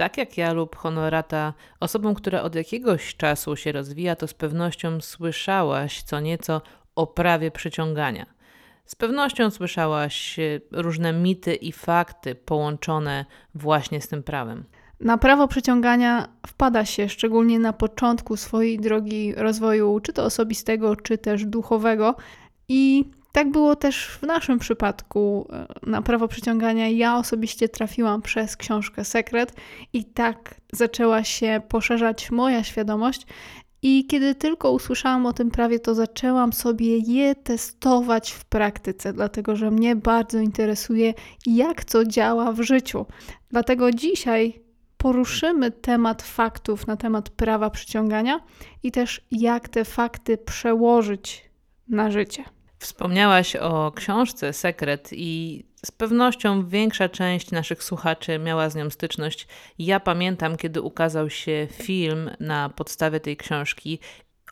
tak jak ja lub Honorata, osobą, która od jakiegoś czasu się rozwija, to z pewnością słyszałaś co nieco o prawie przyciągania. Z pewnością słyszałaś e, różne mity i fakty połączone właśnie z tym prawem. Na prawo przyciągania wpada się szczególnie na początku swojej drogi rozwoju, czy to osobistego, czy też duchowego. I tak było też w naszym przypadku. Na prawo przyciągania ja osobiście trafiłam przez książkę Sekret i tak zaczęła się poszerzać moja świadomość. I kiedy tylko usłyszałam o tym prawie, to zaczęłam sobie je testować w praktyce, dlatego że mnie bardzo interesuje, jak co działa w życiu. Dlatego dzisiaj poruszymy temat faktów na temat prawa przyciągania i też jak te fakty przełożyć na życie. Wspomniałaś o książce Sekret i z pewnością większa część naszych słuchaczy miała z nią styczność. Ja pamiętam, kiedy ukazał się film na podstawie tej książki.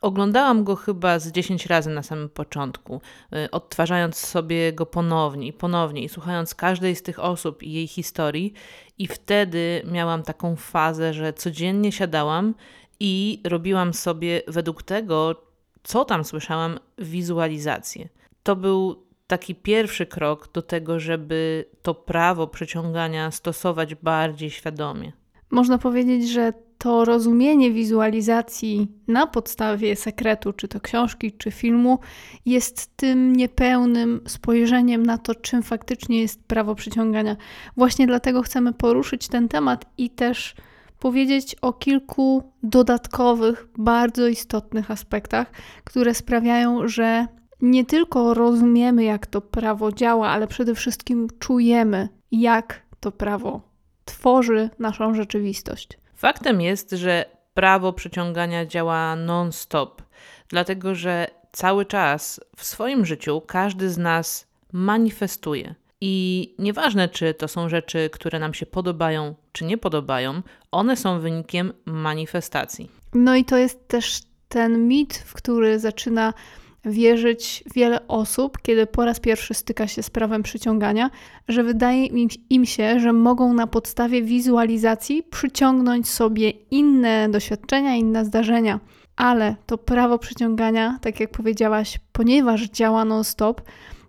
Oglądałam go chyba z 10 razy na samym początku, y, odtwarzając sobie go ponownie i ponownie i słuchając każdej z tych osób i jej historii. I wtedy miałam taką fazę, że codziennie siadałam i robiłam sobie według tego, co tam słyszałam, wizualizację. To był taki pierwszy krok do tego, żeby to prawo przyciągania stosować bardziej świadomie. Można powiedzieć, że to rozumienie wizualizacji na podstawie sekretu, czy to książki, czy filmu, jest tym niepełnym spojrzeniem na to, czym faktycznie jest prawo przyciągania. Właśnie dlatego chcemy poruszyć ten temat i też powiedzieć o kilku dodatkowych, bardzo istotnych aspektach, które sprawiają, że nie tylko rozumiemy, jak to prawo działa, ale przede wszystkim czujemy, jak to prawo tworzy naszą rzeczywistość. Faktem jest, że prawo przyciągania działa non-stop, dlatego że cały czas w swoim życiu każdy z nas manifestuje. I nieważne, czy to są rzeczy, które nam się podobają, czy nie podobają, one są wynikiem manifestacji. No i to jest też ten mit, w który zaczyna wierzyć wiele osób, kiedy po raz pierwszy styka się z prawem przyciągania, że wydaje im, się, że mogą na podstawie wizualizacji przyciągnąć sobie inne doświadczenia, inne zdarzenia. Ale to prawo przyciągania, tak jak powiedziałaś, ponieważ działa non-stop,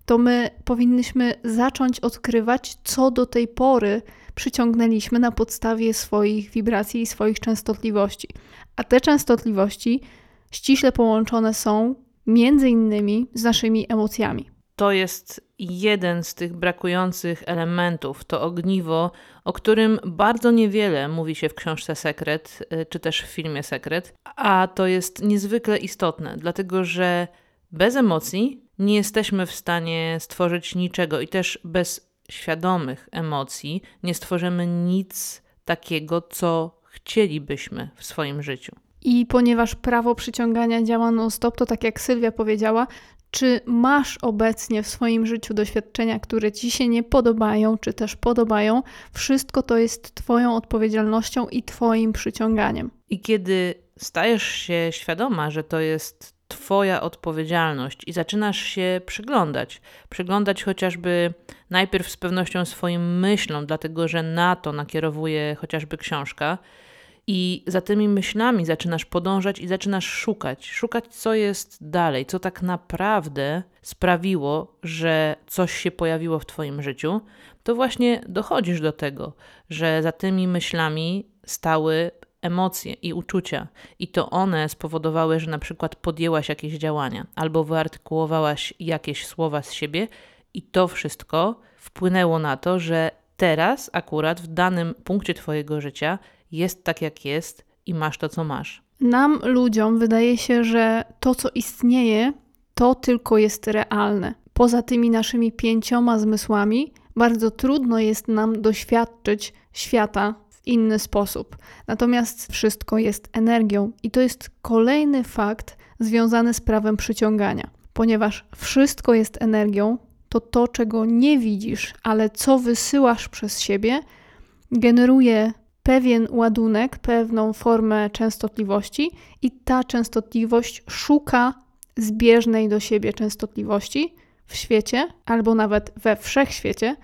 to my powinniśmy zacząć odkrywać, co do tej pory przyciągnęliśmy na podstawie swoich wibracji i swoich częstotliwości. A te częstotliwości ściśle połączone są między innymi z naszymi emocjami. To jest jeden z tych brakujących elementów, to ogniwo, o którym bardzo niewiele mówi się w książce Sekret, y, czy też w filmie Sekret, a to jest niezwykle istotne, dlatego że bez emocji nie jesteśmy w stanie stworzyć niczego i też bez świadomych emocji nie stworzymy nic takiego, co chcielibyśmy w swoim życiu. I ponieważ prawo przyciągania działa non-stop, to tak jak Sylwia powiedziała, czy masz obecnie w swoim życiu doświadczenia, które ci się nie podobają, czy też podobają, wszystko to jest Twoją odpowiedzialnością i Twoim przyciąganiem. I kiedy stajesz się świadoma, że to jest Twoja odpowiedzialność i zaczynasz się przyglądać, przyglądać chociażby najpierw z pewnością swoim myślom, dlatego że na to nakierowuje chociażby książka I za tymi myślami zaczynasz podążać i zaczynasz szukać, szukać, co jest dalej, co tak naprawdę sprawiło, że coś się pojawiło w Twoim życiu, to właśnie dochodzisz do tego, że za tymi myślami stały emocje i uczucia, i to one spowodowały, że na przykład podjęłaś jakieś działania albo wyartykułowałaś jakieś słowa z siebie, i to wszystko wpłynęło na to, że teraz, akurat w danym punkcie Twojego życia, jest tak, jak jest i masz to, co masz. Nam, ludziom, wydaje się, że to, co istnieje, to tylko jest realne. Poza tymi naszymi pięcioma zmysłami, bardzo trudno jest nam doświadczyć świata w inny sposób. Natomiast wszystko jest energią, i to jest kolejny fakt związany z prawem przyciągania. Ponieważ wszystko jest energią, to to, czego nie widzisz, ale co wysyłasz przez siebie, generuje pewien ładunek, pewną formę częstotliwości, i ta częstotliwość szuka zbieżnej do siebie częstotliwości w świecie albo nawet we wszechświecie,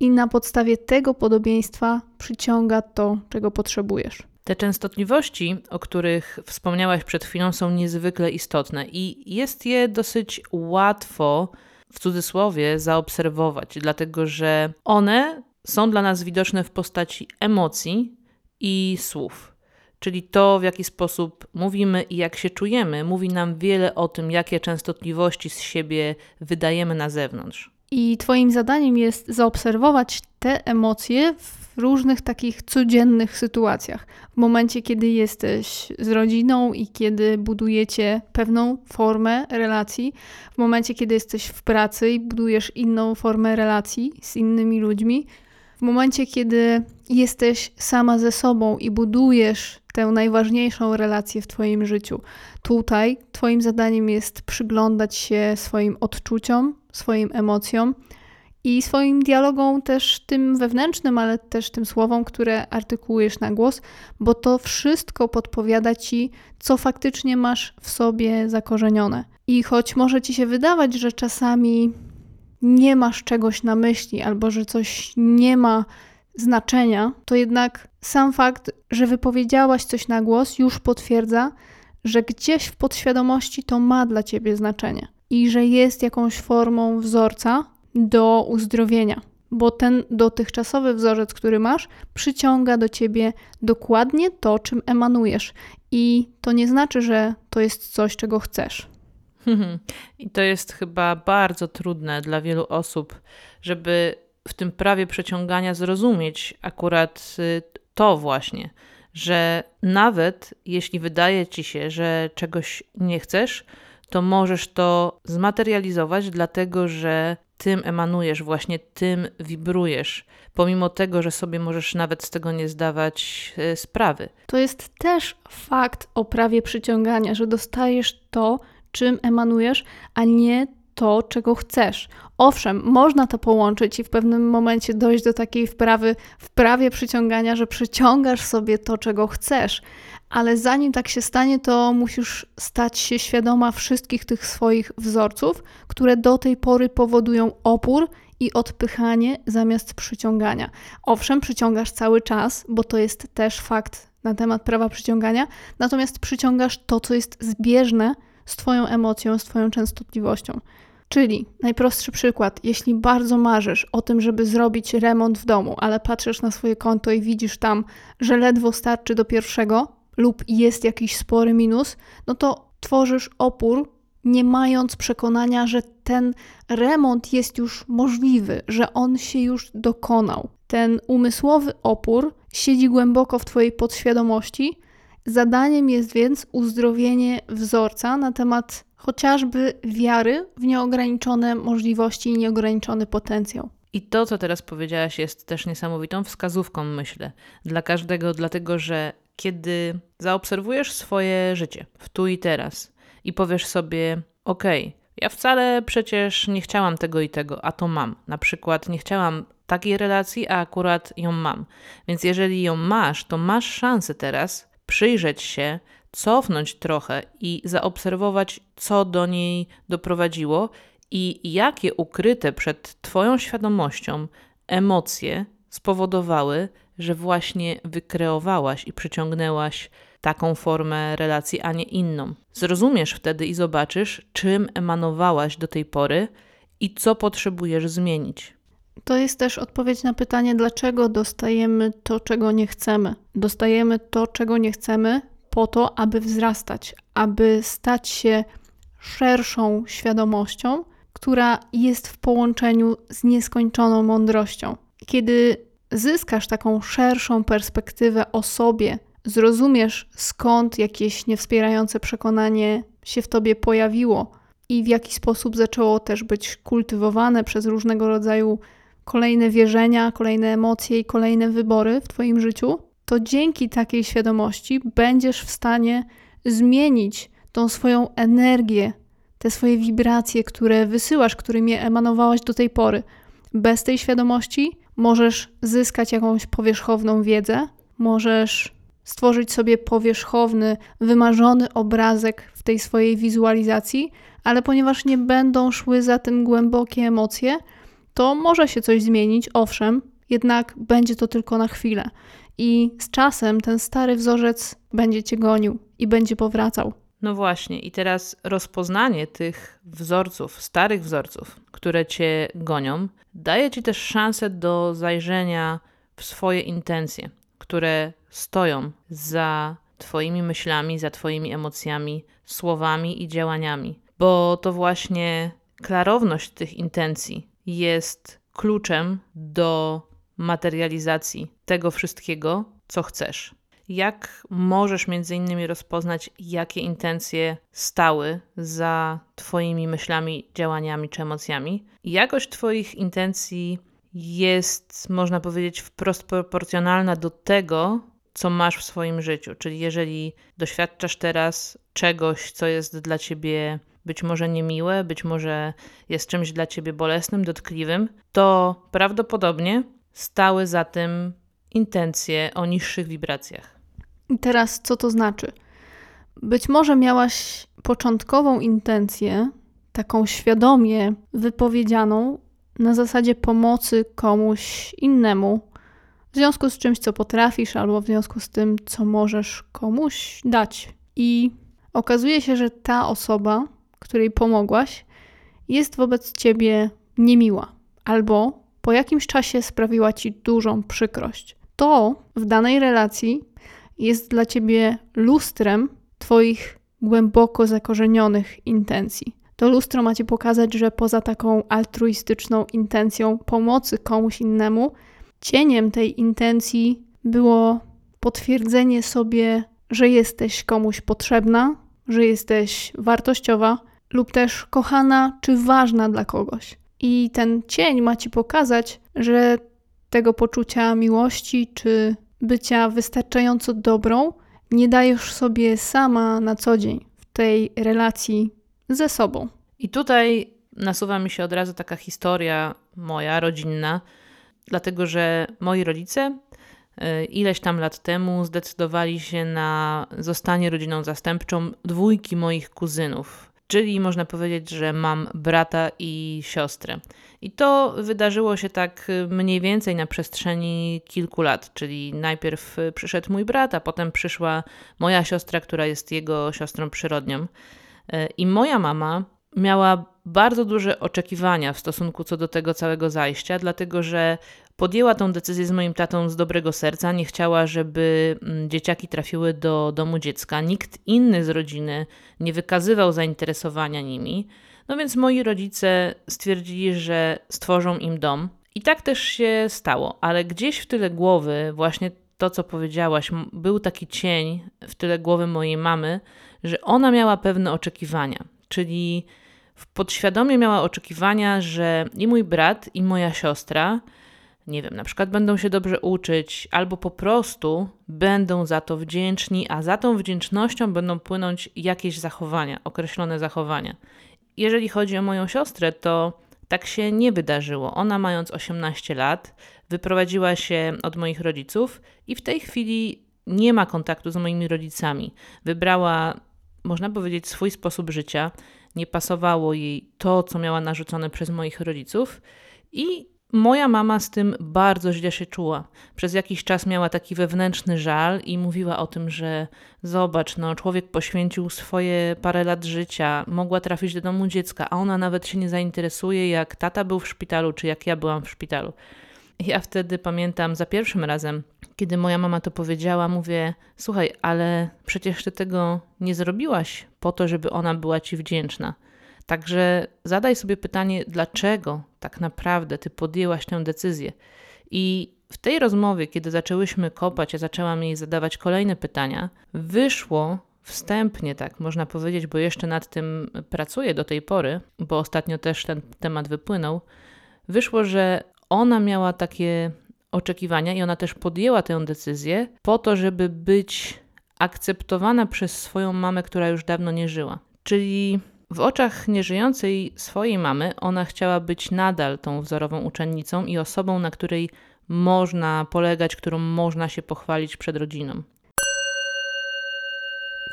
i na podstawie tego podobieństwa przyciąga to, czego potrzebujesz. Te częstotliwości, o których wspomniałaś przed chwilą, są niezwykle istotne i jest je dosyć łatwo w cudzysłowie zaobserwować, dlatego że one są dla nas widoczne w postaci emocji i słów. Czyli to, w jaki sposób mówimy i jak się czujemy, mówi nam wiele o tym, jakie częstotliwości z siebie wydajemy na zewnątrz. I Twoim zadaniem jest zaobserwować te emocje w różnych takich codziennych sytuacjach. W momencie, kiedy jesteś z rodziną i kiedy budujecie pewną formę relacji, w momencie, kiedy jesteś w pracy i budujesz inną formę relacji z innymi ludźmi, w momencie, kiedy jesteś sama ze sobą i budujesz tę najważniejszą relację w Twoim życiu. Tutaj Twoim zadaniem jest przyglądać się swoim odczuciom, swoim emocjom i swoim dialogom też tym wewnętrznym, ale też tym słowom, które artykułujesz na głos, bo to wszystko podpowiada ci, co faktycznie masz w sobie zakorzenione. I choć może ci się wydawać, że czasami nie masz czegoś na myśli albo że coś nie ma znaczenia, to jednak sam fakt, że wypowiedziałaś coś na głos, już potwierdza, że gdzieś w podświadomości to ma dla ciebie znaczenie i że jest jakąś formą wzorca do uzdrowienia, bo ten dotychczasowy wzorzec, który masz, przyciąga do ciebie dokładnie to, czym emanujesz. I to nie znaczy, że to jest coś, czego chcesz. I to jest chyba bardzo trudne dla wielu osób, żeby w tym prawie przeciągania zrozumieć akurat y, to właśnie, że nawet jeśli wydaje ci się, że czegoś nie chcesz, to możesz to zmaterializować, dlatego że tym emanujesz, właśnie tym wibrujesz, pomimo tego, że sobie możesz nawet z tego nie zdawać y, sprawy. To jest też fakt o prawie przyciągania, że dostajesz to, czym emanujesz, a nie to, czego chcesz. Owszem, można to połączyć i w pewnym momencie dojść do takiej wprawy, wprawie przyciągania, że przyciągasz sobie to, czego chcesz, ale zanim tak się stanie, to musisz stać się świadoma wszystkich tych swoich wzorców, które do tej pory powodują opór i odpychanie zamiast przyciągania. Owszem, przyciągasz cały czas, bo to jest też fakt na temat prawa przyciągania, natomiast przyciągasz to, co jest zbieżne z Twoją emocją, z Twoją częstotliwością. Czyli najprostszy przykład, jeśli bardzo marzysz o tym, żeby zrobić remont w domu, ale patrzysz na swoje konto i widzisz tam, że ledwo starczy do pierwszego lub jest jakiś spory minus, no to tworzysz opór, nie mając przekonania, że ten remont jest już możliwy, że on się już dokonał. Ten umysłowy opór siedzi głęboko w Twojej podświadomości Zadaniem jest więc uzdrowienie wzorca na temat chociażby wiary w nieograniczone możliwości i nieograniczony potencjał. I to, co teraz powiedziałaś, jest też niesamowitą wskazówką, myślę, dla każdego, dlatego że kiedy zaobserwujesz swoje życie w tu i teraz i powiesz sobie, OK, ja wcale przecież nie chciałam tego i tego, a to mam. Na przykład nie chciałam takiej relacji, a akurat ją mam. Więc jeżeli ją masz, to masz szansę teraz przyjrzeć się, cofnąć trochę i zaobserwować, co do niej doprowadziło i jakie ukryte przed Twoją świadomością emocje spowodowały, że właśnie wykreowałaś i przyciągnęłaś taką formę relacji, a nie inną. Zrozumiesz wtedy i zobaczysz, czym emanowałaś do tej pory i co potrzebujesz zmienić. To jest też odpowiedź na pytanie, dlaczego dostajemy to, czego nie chcemy. Dostajemy to, czego nie chcemy, po to, aby wzrastać, aby stać się szerszą świadomością, która jest w połączeniu z nieskończoną mądrością. Kiedy zyskasz taką szerszą perspektywę o sobie, zrozumiesz skąd jakieś niewspierające przekonanie się w tobie pojawiło i w jaki sposób zaczęło też być kultywowane przez różnego rodzaju kolejne wierzenia, kolejne emocje i kolejne wybory w twoim życiu, to dzięki takiej świadomości będziesz w stanie zmienić tą swoją energię, te swoje wibracje, które wysyłasz, którymi emanowałaś do tej pory. Bez tej świadomości możesz zyskać jakąś powierzchowną wiedzę, możesz stworzyć sobie powierzchowny, wymarzony obrazek w tej swojej wizualizacji, ale ponieważ nie będą szły za tym głębokie emocje, to może się coś zmienić, owszem, jednak będzie to tylko na chwilę. I z czasem ten stary wzorzec będzie cię gonił i będzie powracał. No właśnie, i teraz rozpoznanie tych wzorców, starych wzorców, które cię gonią, daje ci też szansę do zajrzenia w swoje intencje, które stoją za Twoimi myślami, za Twoimi emocjami, słowami i działaniami, bo to właśnie klarowność tych intencji jest kluczem do materializacji tego wszystkiego, co chcesz. Jak możesz między innymi rozpoznać, jakie intencje stały za Twoimi myślami, działaniami czy emocjami? Jakość Twoich intencji jest, można powiedzieć, wprost proporcjonalna do tego, co masz w swoim życiu. Czyli jeżeli doświadczasz teraz czegoś, co jest dla ciebie być może niemiłe, być może jest czymś dla ciebie bolesnym, dotkliwym, to prawdopodobnie stały za tym intencje o niższych wibracjach. I teraz co to znaczy? Być może miałaś początkową intencję, taką świadomie wypowiedzianą, na zasadzie pomocy komuś innemu, w związku z czymś, co potrafisz, albo w związku z tym, co możesz komuś dać. I okazuje się, że ta osoba, której pomogłaś, jest wobec ciebie niemiła, albo po jakimś czasie sprawiła ci dużą przykrość. To w danej relacji jest dla ciebie lustrem twoich głęboko zakorzenionych intencji. To lustro ma ci pokazać, że poza taką altruistyczną intencją pomocy komuś innemu, cieniem tej intencji było potwierdzenie sobie, że jesteś komuś potrzebna, że jesteś wartościowa lub też kochana czy ważna dla kogoś. I ten cień ma ci pokazać, że tego poczucia miłości czy bycia wystarczająco dobrą nie dajesz sobie sama na co dzień w tej relacji ze sobą. I tutaj nasuwa mi się od razu taka historia moja, rodzinna, dlatego że moi rodzice y, ileś tam lat temu zdecydowali się na zostanie rodziną zastępczą dwójki moich kuzynów. Czyli można powiedzieć, że mam brata i siostrę. I to wydarzyło się tak mniej więcej na przestrzeni kilku lat. Czyli najpierw przyszedł mój brat, a potem przyszła moja siostra, która jest jego siostrą przyrodnią. Y, I moja mama miała bardzo duże oczekiwania w stosunku co do tego całego zajścia, dlatego że podjęła tą decyzję z moim tatą z dobrego serca. Nie chciała, żeby mm, dzieciaki trafiły do domu dziecka. Nikt inny z rodziny nie wykazywał zainteresowania nimi. No więc moi rodzice stwierdzili, że stworzą im dom. I tak też się stało, ale gdzieś w tyle głowy, właśnie to, co powiedziałaś, był taki cień w tyle głowy mojej mamy, że ona miała pewne oczekiwania. Czyli podświadomie miała oczekiwania, że i mój brat, i moja siostra, nie wiem, na przykład będą się dobrze uczyć, albo po prostu będą za to wdzięczni, a za tą wdzięcznością będą płynąć jakieś zachowania, określone zachowania. Jeżeli chodzi o moją siostrę, to tak się nie wydarzyło. Ona, mając 18 lat, wyprowadziła się od moich rodziców i w tej chwili nie ma kontaktu z moimi rodzicami. Wybrała, można powiedzieć, swój sposób życia nie pasowało jej to, co miała narzucone przez moich rodziców i Moja mama z tym bardzo źle się czuła. Przez jakiś czas miała taki wewnętrzny żal i mówiła o tym, że zobacz, no, człowiek poświęcił swoje parę lat życia, mogła trafić do domu dziecka, a ona nawet się nie zainteresuje, jak tata był w szpitalu, czy jak ja byłam w szpitalu. Ja wtedy pamiętam za pierwszym razem, kiedy moja mama to powiedziała, mówię: Słuchaj, ale przecież ty tego nie zrobiłaś po to, żeby ona była ci wdzięczna. Także zadaj sobie pytanie, dlaczego tak naprawdę ty podjęłaś tę decyzję. I w tej rozmowie, kiedy zaczęłyśmy kopać, ja zaczęłam jej zadawać kolejne pytania, wyszło wstępnie, tak można powiedzieć, bo jeszcze nad tym pracuję do tej pory, bo ostatnio też ten temat wypłynął. Wyszło, że ona miała takie oczekiwania i ona też podjęła tę decyzję po to, żeby być akceptowana przez swoją mamę, która już dawno nie żyła. Czyli w oczach nieżyjącej swojej mamy ona chciała być nadal tą wzorową uczennicą i osobą, na której można polegać, którą można się pochwalić przed rodziną.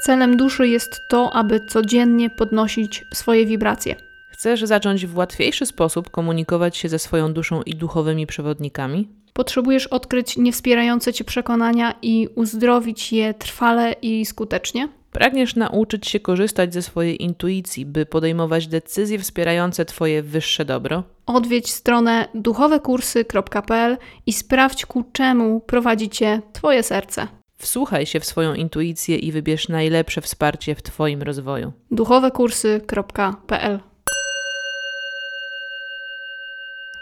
Celem duszy jest to, aby codziennie podnosić swoje wibracje. Chcesz zacząć w łatwiejszy sposób komunikować się ze swoją duszą i duchowymi przewodnikami? Potrzebujesz odkryć niewspierające cię przekonania i uzdrowić je trwale i skutecznie? Pragniesz nauczyć się korzystać ze swojej intuicji, by podejmować decyzje wspierające Twoje wyższe dobro? Odwiedź stronę duchowekursy.pl i sprawdź ku czemu prowadzi cię Twoje serce. Wsłuchaj się w swoją intuicję i wybierz najlepsze wsparcie w Twoim rozwoju. duchowekursy.pl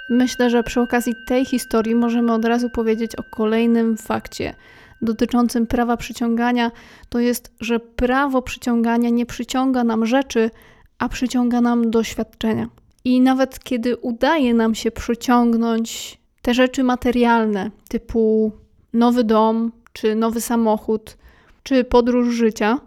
Myślę, że przy okazji tej historii możemy od razu powiedzieć o kolejnym fakcie dotyczącym prawa przyciągania. To jest, że prawo przyciągania nie przyciąga nam rzeczy, a przyciąga nam doświadczenia. I nawet kiedy udaje nam się przyciągnąć te rzeczy materialne, typu nowy dom, czy nowy samochód, czy podróż życia,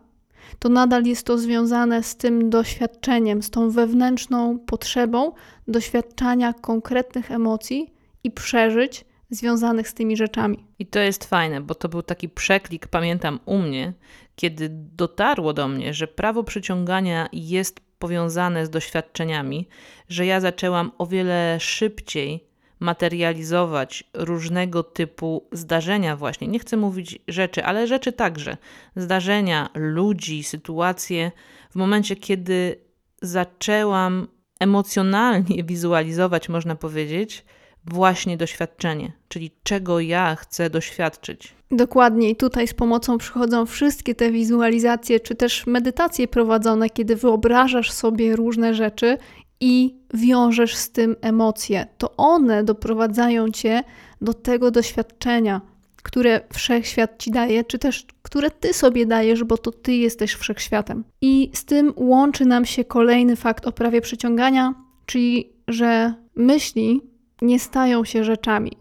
to nadal jest to związane z tym doświadczeniem, z tą wewnętrzną potrzebą doświadczania konkretnych emocji i przeżyć związanych z tymi rzeczami. I to jest fajne, bo to był taki przeklik, pamiętam u mnie, kiedy dotarło do mnie, że prawo przyciągania jest powiązane z doświadczeniami, że ja zaczęłam o wiele szybciej materializować różnego typu zdarzenia, właśnie. Nie chcę mówić rzeczy, ale rzeczy także. Zdarzenia, ludzi, sytuacje, w momencie, kiedy zaczęłam emocjonalnie wizualizować, można powiedzieć, właśnie doświadczenie, czyli czego ja chcę doświadczyć. Dokładnie, i tutaj z pomocą przychodzą wszystkie te wizualizacje, czy też medytacje prowadzone, kiedy wyobrażasz sobie różne rzeczy i wiążesz z tym emocje. To one doprowadzają cię do tego doświadczenia, które wszechświat ci daje, czy też które ty sobie dajesz, bo to ty jesteś wszechświatem. I z tym łączy nam się kolejny fakt o prawie przyciągania, czyli że myśli nie stają się rzeczami,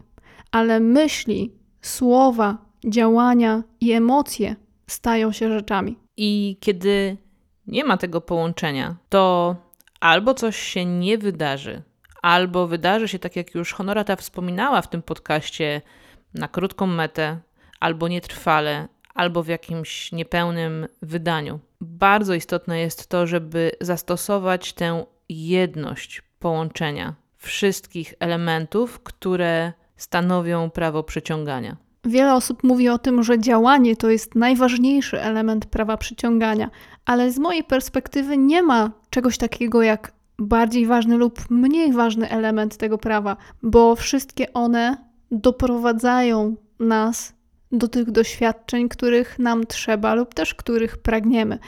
ale myśli, słowa, działania i emocje stają się rzeczami. I kiedy nie ma tego połączenia, to albo coś się nie wydarzy, albo wydarzy się tak, jak już Honorata wspominała w tym podcaście, na krótką metę, albo nietrwale, albo w jakimś niepełnym wydaniu. Bardzo istotne jest to, żeby zastosować tę jedność połączenia wszystkich elementów, które stanowią prawo przyciągania. Wiele osób mówi o tym, że działanie to jest najważniejszy element prawa przyciągania, ale z mojej perspektywy nie ma czegoś takiego jak bardziej ważny lub mniej ważny element tego prawa, bo wszystkie one doprowadzają nas do tych doświadczeń, których nam trzeba lub też których pragniemy.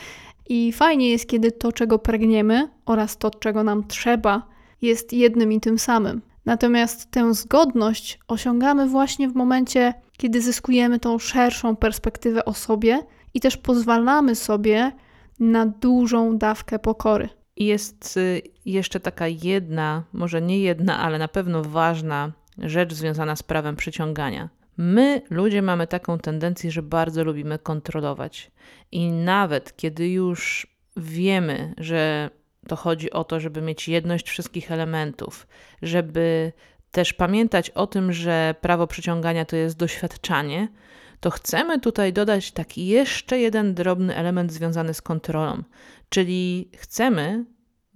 I fajnie jest, kiedy to, czego pragniemy oraz to, czego nam trzeba, jest jednym i tym samym. Natomiast tę zgodność osiągamy właśnie w momencie, kiedy zyskujemy tą szerszą perspektywę o sobie i też pozwalamy sobie na dużą dawkę pokory. Jest y, jeszcze taka jedna, może nie jedna, ale na pewno ważna rzecz związana z prawem przyciągania. My, ludzie, mamy taką tendencję, że bardzo lubimy kontrolować. I nawet kiedy już wiemy, że to chodzi o to, żeby mieć jedność wszystkich elementów, żeby też pamiętać o tym, że prawo przyciągania to jest doświadczanie, to chcemy tutaj dodać taki jeszcze jeden drobny element związany z kontrolą. Czyli chcemy,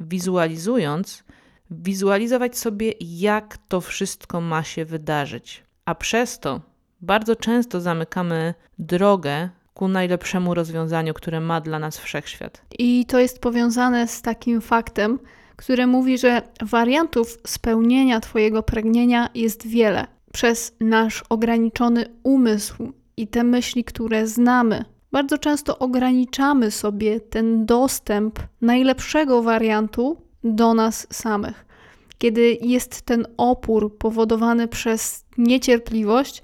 wizualizując, wizualizować sobie, jak to wszystko ma się wydarzyć. A przez to bardzo często zamykamy drogę ku najlepszemu rozwiązaniu, które ma dla nas wszechświat. I to jest powiązane z takim faktem, które mówi, że wariantów spełnienia Twojego pragnienia jest wiele. Przez nasz ograniczony umysł i te myśli, które znamy, bardzo często ograniczamy sobie ten dostęp najlepszego wariantu do nas samych. Kiedy jest ten opór powodowany przez niecierpliwość,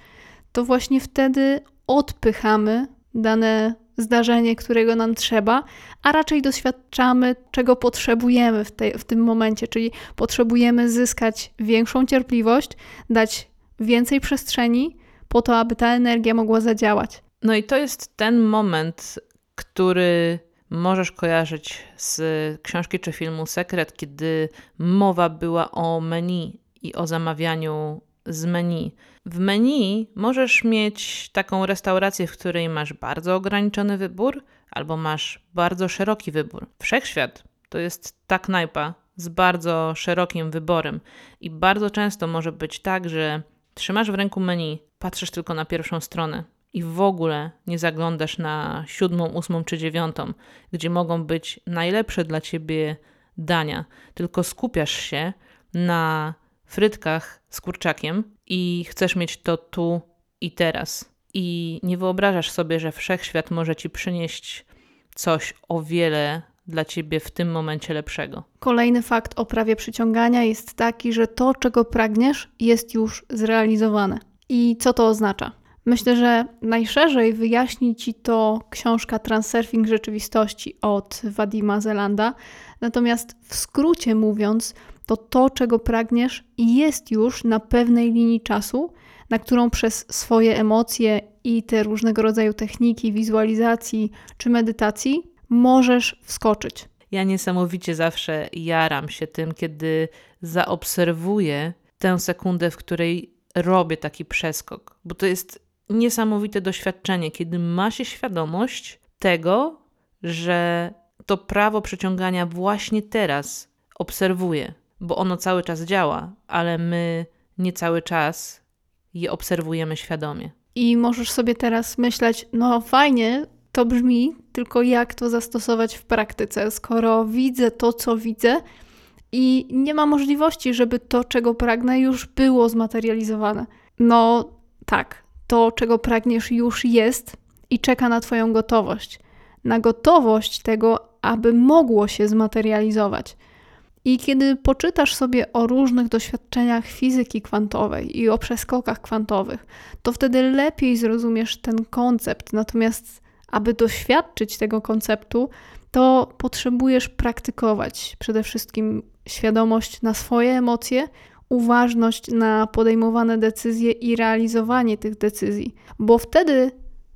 to właśnie wtedy odpychamy dane zdarzenie, którego nam trzeba, a raczej doświadczamy, czego potrzebujemy w, tej, w tym momencie, czyli potrzebujemy zyskać większą cierpliwość, dać więcej przestrzeni po to, aby ta energia mogła zadziałać. No i to jest ten moment, który możesz kojarzyć z książki czy filmu Sekret, kiedy mowa była o menu i o zamawianiu z menu. W menu możesz mieć taką restaurację, w której masz bardzo ograniczony wybór, albo masz bardzo szeroki wybór. Wszechświat to jest ta knajpa z bardzo szerokim wyborem i bardzo często może być tak, że trzymasz w ręku menu, patrzysz tylko na pierwszą stronę i w ogóle nie zaglądasz na siódmą, ósmą czy dziewiątą, gdzie mogą być najlepsze dla ciebie dania, tylko skupiasz się na frytkach z kurczakiem i chcesz mieć to tu i teraz. I nie wyobrażasz sobie, że wszechświat może ci przynieść coś o wiele dla ciebie w tym momencie lepszego. Kolejny fakt o prawie przyciągania jest taki, że to, czego pragniesz, jest już zrealizowane. I co to oznacza? Myślę, że najszerzej wyjaśni ci to książka Transurfing Rzeczywistości od Wadima Zelanda. Natomiast w skrócie mówiąc, to to, czego pragniesz, jest już na pewnej linii czasu, na którą przez swoje emocje i te różnego rodzaju techniki wizualizacji czy medytacji możesz wskoczyć. Ja niesamowicie zawsze jaram się tym, kiedy zaobserwuję tę sekundę, w której robię taki przeskok, bo to jest niesamowite doświadczenie, kiedy ma się świadomość tego, że to prawo przyciągania właśnie teraz obserwuję, bo ono cały czas działa, ale my nie cały czas je obserwujemy świadomie. I możesz sobie teraz myśleć, no fajnie, to brzmi, tylko jak to zastosować w praktyce, skoro widzę to, co widzę i nie ma możliwości, żeby to, czego pragnę, już było zmaterializowane. No tak, to, czego pragniesz, już jest i czeka na Twoją gotowość. Na gotowość tego, aby mogło się zmaterializować. I kiedy poczytasz sobie o różnych doświadczeniach fizyki kwantowej i o przeskokach kwantowych, to wtedy lepiej zrozumiesz ten koncept. Natomiast, aby doświadczyć tego konceptu, to potrzebujesz praktykować przede wszystkim świadomość na swoje emocje, uważność na podejmowane decyzje i realizowanie tych decyzji, bo wtedy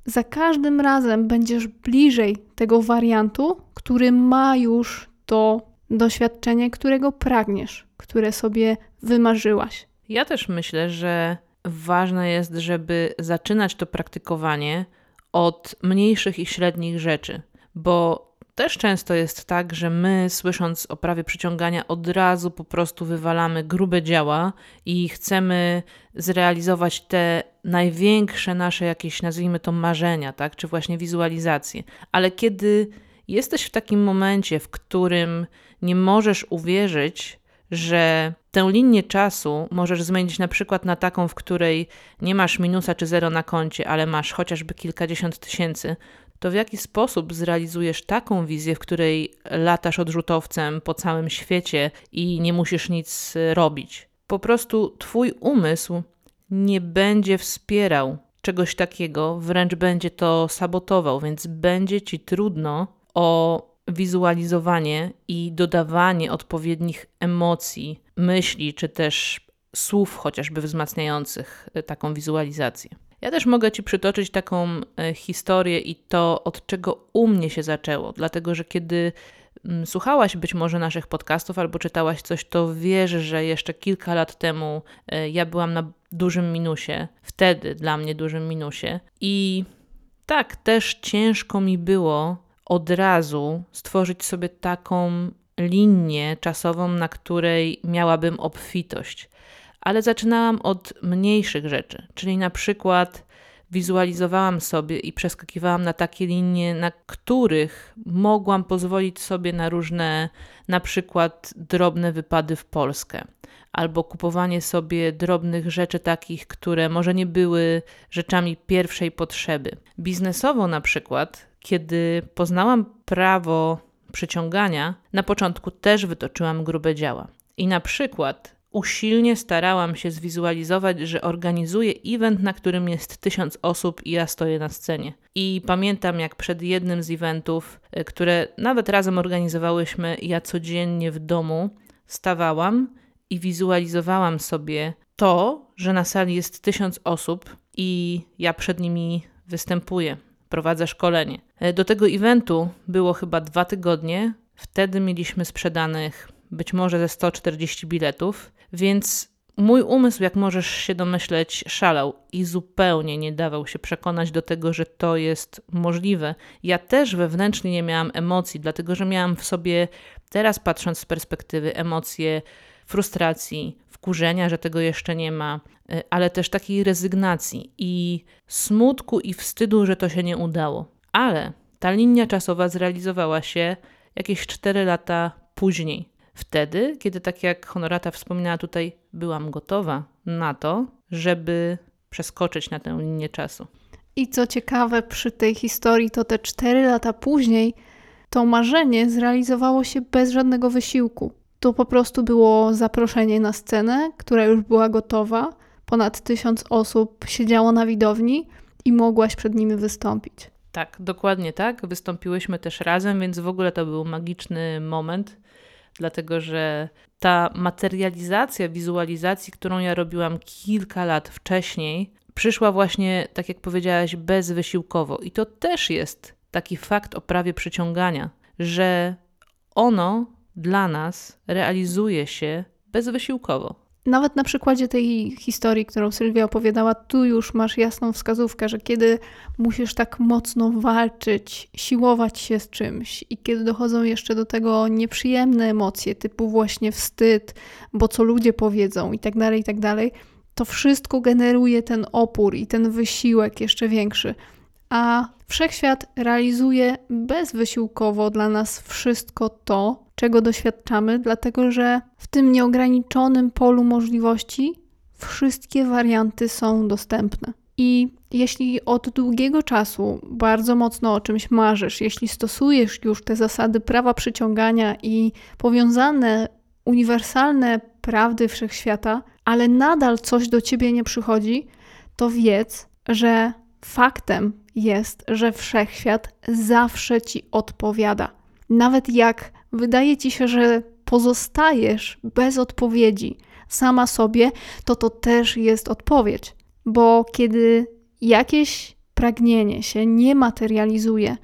za każdym razem będziesz bliżej tego wariantu, który ma już to doświadczenie, którego pragniesz, które sobie wymarzyłaś. Ja też myślę, że ważne jest, żeby zaczynać to praktykowanie od mniejszych i średnich rzeczy, bo też często jest tak, że my, słysząc o prawie przyciągania, od razu po prostu wywalamy grube działa i chcemy zrealizować te największe nasze jakieś, nazwijmy to, marzenia, tak, czy właśnie wizualizacje. Ale kiedy jesteś w takim momencie, w którym nie możesz uwierzyć, że tę linię czasu możesz zmienić na przykład na taką, w której nie masz minusa czy zero na koncie, ale masz chociażby kilkadziesiąt tysięcy, to w jaki sposób zrealizujesz taką wizję, w której latasz odrzutowcem po całym świecie i nie musisz nic robić? Po prostu twój umysł nie będzie wspierał czegoś takiego, wręcz będzie to sabotował, więc będzie ci trudno o wizualizowanie i dodawanie odpowiednich emocji, myśli czy też słów chociażby wzmacniających taką wizualizację. Ja też mogę Ci przytoczyć taką e, historię i to, od czego u mnie się zaczęło, dlatego że kiedy mm, słuchałaś być może naszych podcastów albo czytałaś coś, to wiesz, że jeszcze kilka lat temu e, ja byłam na dużym minusie, wtedy dla mnie dużym minusie. I tak, też ciężko mi było od razu stworzyć sobie taką linię czasową, na której miałabym obfitość, ale zaczynałam od mniejszych rzeczy, czyli na przykład wizualizowałam sobie i przeskakiwałam na takie linie, na których mogłam pozwolić sobie na różne, na przykład drobne wypady w Polskę, albo kupowanie sobie drobnych rzeczy takich, które może nie były rzeczami pierwszej potrzeby. Biznesowo na przykład, kiedy poznałam prawo przyciągania, na początku też wytoczyłam grube działa. I na przykład usilnie starałam się zwizualizować, że organizuję event, na którym jest tysiąc osób i ja stoję na scenie. I pamiętam, jak przed jednym z eventów, e, które nawet razem organizowałyśmy, ja codziennie w domu stawałam i wizualizowałam sobie to, że na sali jest tysiąc osób i ja przed nimi występuję, prowadzę szkolenie. E, do tego eventu było chyba dwa tygodnie. Wtedy mieliśmy sprzedanych być może ze 140 biletów, więc mój umysł, jak możesz się domyśleć, szalał i zupełnie nie dawał się przekonać do tego, że to jest możliwe. Ja też wewnętrznie nie miałam emocji, dlatego że miałam w sobie, teraz patrząc z perspektywy, emocje frustracji, wkurzenia, że tego jeszcze nie ma, y, ale też takiej rezygnacji i smutku i wstydu, że to się nie udało. Ale ta linia czasowa zrealizowała się jakieś 4 lata później. Wtedy, kiedy tak jak Honorata wspominała tutaj, byłam gotowa na to, żeby przeskoczyć na tę linię czasu. I co ciekawe przy tej historii, to te 4 lata później to marzenie zrealizowało się bez żadnego wysiłku. To po prostu było zaproszenie na scenę, która już była gotowa. Ponad tysiąc osób siedziało na widowni i mogłaś przed nimi wystąpić. Tak, dokładnie tak. Wystąpiłyśmy też razem, więc w ogóle to był magiczny moment, dlatego że ta materializacja wizualizacji, którą ja robiłam kilka lat wcześniej, przyszła właśnie, tak jak powiedziałaś, bezwysiłkowo. I to też jest taki fakt o prawie przyciągania, że ono dla nas realizuje się bezwysiłkowo. Nawet na przykładzie tej historii, którą Sylwia opowiadała, tu już masz jasną wskazówkę, że kiedy musisz tak mocno walczyć, siłować się z czymś i kiedy dochodzą jeszcze do tego nieprzyjemne emocje, typu właśnie wstyd, bo co ludzie powiedzą i tak dalej, i tak dalej, to wszystko generuje ten opór i ten wysiłek jeszcze większy. A wszechświat realizuje bezwysiłkowo dla nas wszystko to, czego doświadczamy, dlatego że w tym nieograniczonym polu możliwości wszystkie warianty są dostępne. I jeśli od długiego czasu bardzo mocno o czymś marzysz, jeśli stosujesz już te zasady prawa przyciągania i powiązane uniwersalne prawdy wszechświata, ale nadal coś do ciebie nie przychodzi, to wiedz, że faktem jest, że wszechświat zawsze ci odpowiada. Nawet jak wydaje ci się, że pozostajesz bez odpowiedzi sama sobie, to to też jest odpowiedź. Bo kiedy jakieś pragnienie się nie materializuje,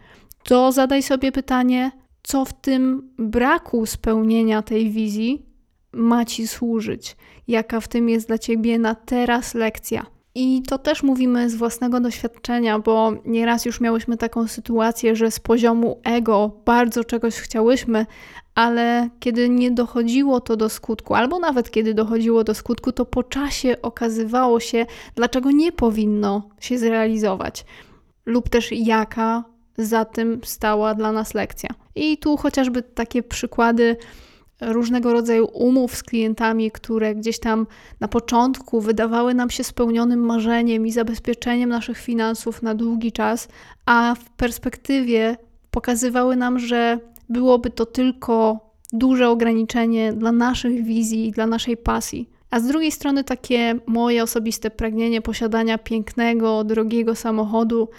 to zadaj sobie pytanie, co w tym braku spełnienia tej wizji ma ci służyć, jaka w tym jest dla ciebie na teraz lekcja. I to też mówimy z własnego doświadczenia, bo nieraz już miałyśmy taką sytuację, że z poziomu ego bardzo czegoś chciałyśmy, ale kiedy nie dochodziło to do skutku, albo nawet kiedy dochodziło do skutku, to po czasie okazywało się, dlaczego nie powinno się zrealizować, lub też jaka za tym stała dla nas lekcja. I tu chociażby takie przykłady różnego rodzaju umów z klientami, które gdzieś tam na początku wydawały nam się spełnionym marzeniem i zabezpieczeniem naszych finansów na długi czas, a w perspektywie pokazywały nam, że byłoby to tylko duże ograniczenie dla naszych wizji i dla naszej pasji. A z drugiej strony takie moje osobiste pragnienie posiadania pięknego, drogiego samochodu,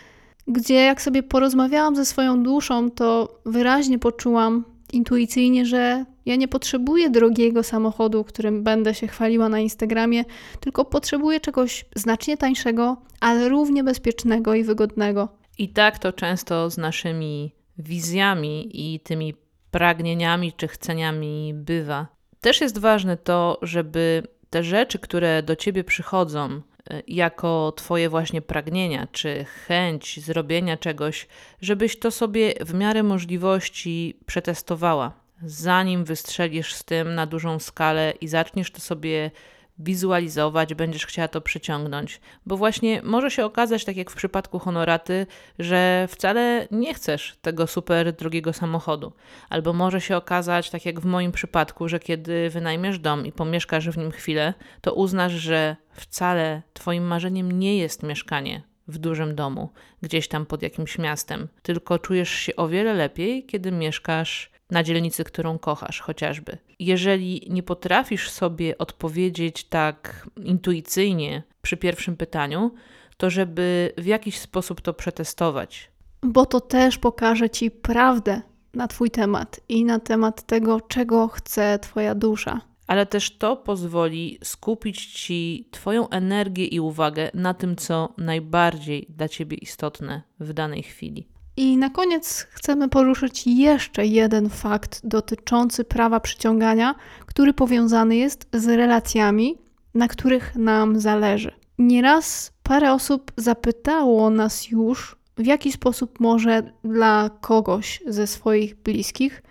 gdzie jak sobie porozmawiałam ze swoją duszą, to wyraźnie poczułam intuicyjnie, że ja nie potrzebuję drogiego samochodu, którym będę się chwaliła na Instagramie, tylko potrzebuję czegoś znacznie tańszego, ale równie bezpiecznego i wygodnego. I tak to często z naszymi wizjami i tymi pragnieniami czy chceniami bywa. Też jest ważne to, żeby te rzeczy, które do ciebie przychodzą, y, jako Twoje właśnie pragnienia czy chęć zrobienia czegoś, żebyś to sobie w miarę możliwości przetestowała zanim wystrzelisz z tym na dużą skalę i zaczniesz to sobie wizualizować, będziesz chciała to przyciągnąć. Bo właśnie może się okazać, tak jak w przypadku honoraty, że wcale nie chcesz tego super drogiego samochodu. Albo może się okazać, tak jak w moim przypadku, że kiedy wynajmiesz dom i pomieszkasz w nim chwilę, to uznasz, że wcale Twoim marzeniem nie jest mieszkanie w dużym domu, gdzieś tam pod jakimś miastem, tylko czujesz się o wiele lepiej, kiedy mieszkasz na dzielnicy, którą kochasz, chociażby. Jeżeli nie potrafisz sobie odpowiedzieć tak intuicyjnie przy pierwszym pytaniu, to żeby w jakiś sposób to przetestować. Bo to też pokaże ci prawdę na Twój temat i na temat tego, czego chce Twoja dusza. Ale też to pozwoli skupić ci Twoją energię i uwagę na tym, co najbardziej dla Ciebie istotne w danej chwili. I na koniec chcemy poruszyć jeszcze jeden fakt dotyczący prawa przyciągania, który powiązany jest z relacjami, na których nam zależy. Nieraz parę osób zapytało nas już, w jaki sposób może dla kogoś ze swoich bliskich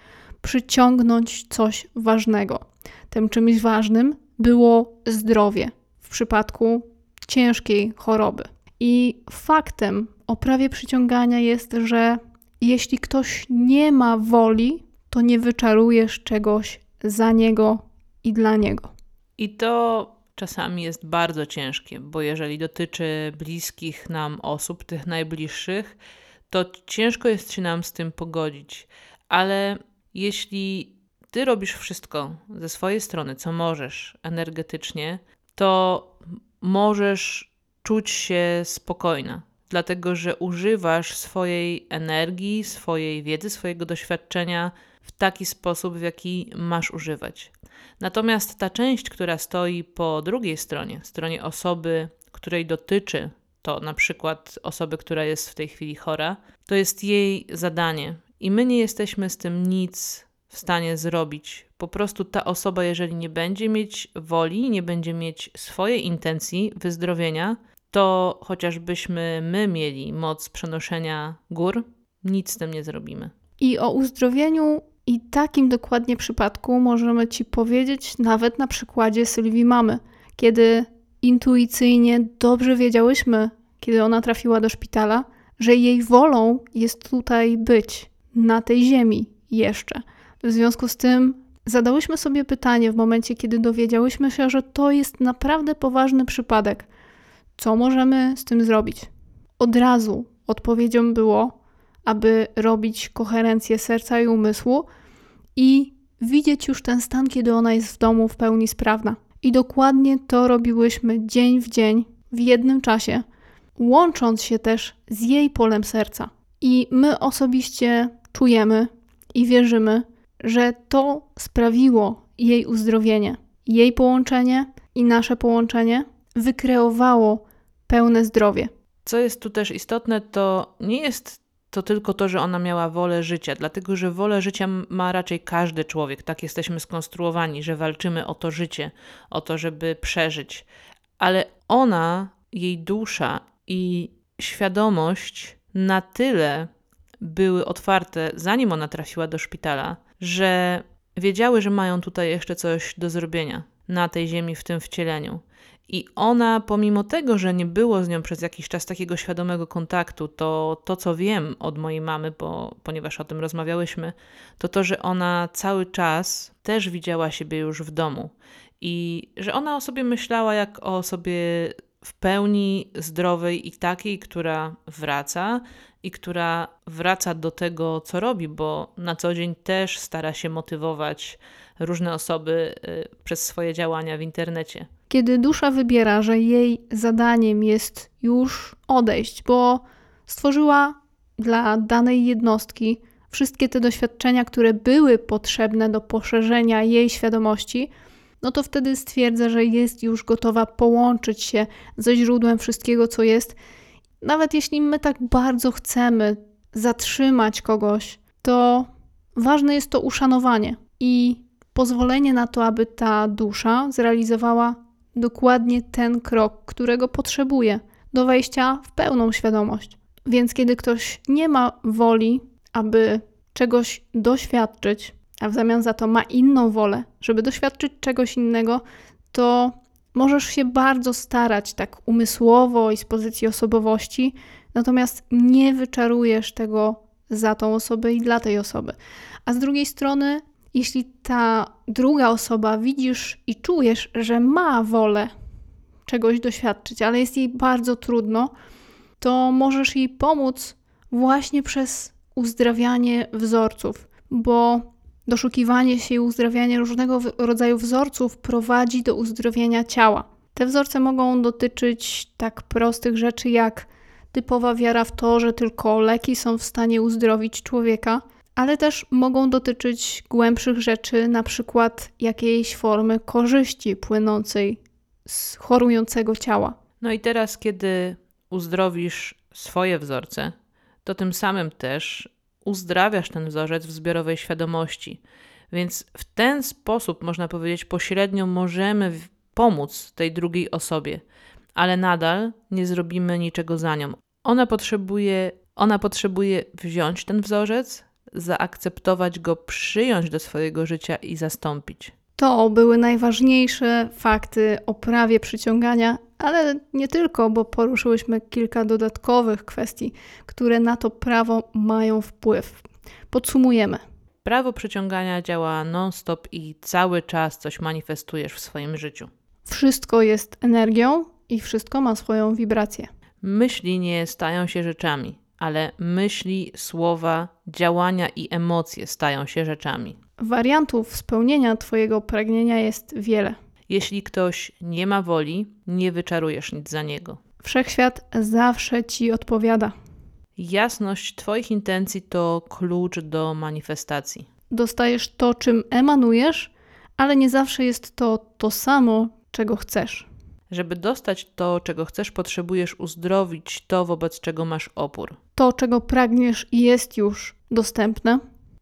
przyciągnąć coś ważnego. Tym czymś ważnym było zdrowie w przypadku ciężkiej choroby. I faktem o prawie przyciągania jest, że jeśli ktoś nie ma woli, to nie wyczarujesz czegoś za niego i dla niego. I to czasami jest bardzo ciężkie, bo jeżeli dotyczy bliskich nam osób, tych najbliższych, to ciężko jest się nam z tym pogodzić. Ale jeśli ty robisz wszystko ze swojej strony, co możesz energetycznie, to możesz czuć się spokojna, dlatego że używasz swojej energii, swojej wiedzy, swojego doświadczenia w taki sposób, w jaki masz używać. Natomiast ta część, która stoi po drugiej stronie, stronie osoby, której dotyczy to na przykład osoby, która jest w tej chwili chora, to jest jej zadanie i my nie jesteśmy z tym nic w stanie zrobić. Po prostu ta osoba, jeżeli nie będzie mieć woli, nie będzie mieć swojej intencji wyzdrowienia, to chociażbyśmy my mieli moc przenoszenia gór, nic z tym nie zrobimy. I o uzdrowieniu i takim dokładnie przypadku możemy Ci powiedzieć nawet na przykładzie Sylwii mamy, kiedy intuicyjnie dobrze wiedziałyśmy, kiedy ona trafiła do szpitala, że jej wolą jest tutaj być, na tej ziemi jeszcze. W związku z tym zadałyśmy sobie pytanie w momencie, kiedy dowiedziałyśmy się, że to jest naprawdę poważny przypadek. Co możemy z tym zrobić? Od razu odpowiedzią było, aby robić koherencję serca i umysłu i widzieć już ten stan, kiedy ona jest w domu w pełni sprawna. I dokładnie to robiłyśmy dzień w dzień, w jednym czasie, łącząc się też z jej polem serca. I my osobiście czujemy i wierzymy, że to sprawiło jej uzdrowienie. Jej połączenie i nasze połączenie wykreowało pełne zdrowie. Co jest tu też istotne, to nie jest to tylko to, że ona miała wolę życia, dlatego że wolę życia ma raczej każdy człowiek. Tak jesteśmy skonstruowani, że walczymy o to życie, o to, żeby przeżyć. Ale ona, jej dusza i świadomość na tyle były otwarte, zanim ona trafiła do szpitala, że wiedziały, że mają tutaj jeszcze coś do zrobienia na tej ziemi, w tym wcieleniu. I ona, pomimo tego, że nie było z nią przez jakiś czas takiego świadomego kontaktu, to to, co wiem od mojej mamy, bo, ponieważ o tym rozmawiałyśmy, to to, że ona cały czas też widziała siebie już w domu. I że ona o sobie myślała jak o osobie w pełni zdrowej i takiej, która wraca i która wraca do tego, co robi, bo na co dzień też stara się motywować różne osoby y, przez swoje działania w internecie. Kiedy dusza wybiera, że jej zadaniem jest już odejść, bo stworzyła dla danej jednostki wszystkie te doświadczenia, które były potrzebne do poszerzenia jej świadomości, no to wtedy stwierdza, że jest już gotowa połączyć się ze źródłem wszystkiego, co jest. Nawet jeśli my tak bardzo chcemy zatrzymać kogoś, to ważne jest to uszanowanie i pozwolenie na to, aby ta dusza zrealizowała dokładnie ten krok, którego potrzebuje do wejścia w pełną świadomość. Więc kiedy ktoś nie ma woli, aby czegoś doświadczyć, a w zamian za to ma inną wolę, żeby doświadczyć czegoś innego, to możesz się bardzo starać tak umysłowo i z pozycji osobowości, natomiast nie wyczarujesz tego za tą osobę i dla tej osoby. A z drugiej strony, jeśli ta druga osoba widzisz i czujesz, że ma wolę czegoś doświadczyć, ale jest jej bardzo trudno, to możesz jej pomóc właśnie przez uzdrawianie wzorców, bo doszukiwanie się i uzdrawianie różnego rodzaju wzorców prowadzi do uzdrowienia ciała. Te wzorce mogą dotyczyć tak prostych rzeczy jak typowa wiara w to, że tylko leki są w stanie uzdrowić człowieka, ale też mogą dotyczyć głębszych rzeczy, na przykład jakiejś formy korzyści płynącej z chorującego ciała. No i teraz, kiedy uzdrowisz swoje wzorce, to tym samym też uzdrawiasz ten wzorzec w zbiorowej świadomości. Więc w ten sposób, można powiedzieć, pośrednio możemy pomóc tej drugiej osobie, ale nadal nie zrobimy niczego za nią. Ona potrzebuje, ona potrzebuje wziąć ten wzorzec, zaakceptować go, przyjąć do swojego życia i zastąpić. To były najważniejsze fakty o prawie przyciągania, ale nie tylko, bo poruszyłyśmy kilka dodatkowych kwestii, które na to prawo mają wpływ. Podsumujemy. Prawo przyciągania działa non-stop i cały czas coś manifestujesz w swoim życiu. Wszystko jest energią i wszystko ma swoją wibrację. Myśli nie stają się rzeczami, ale myśli, słowa, działania i emocje stają się rzeczami. Wariantów spełnienia Twojego pragnienia jest wiele. Jeśli ktoś nie ma woli, nie wyczarujesz nic za niego. Wszechświat zawsze Ci odpowiada. Jasność Twoich intencji to klucz do manifestacji. Dostajesz to, czym emanujesz, ale nie zawsze jest to to samo, czego chcesz. Żeby dostać to, czego chcesz, potrzebujesz uzdrowić to, wobec czego masz opór. To, czego pragniesz, jest już dostępne.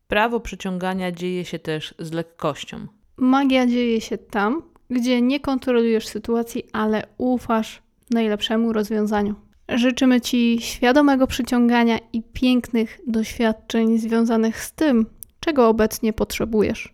Prawo przyciągania dzieje się też z lekkością. Magia dzieje się tam, gdzie nie kontrolujesz sytuacji, ale ufasz najlepszemu rozwiązaniu. Życzymy Ci świadomego przyciągania i pięknych doświadczeń związanych z tym, czego obecnie potrzebujesz.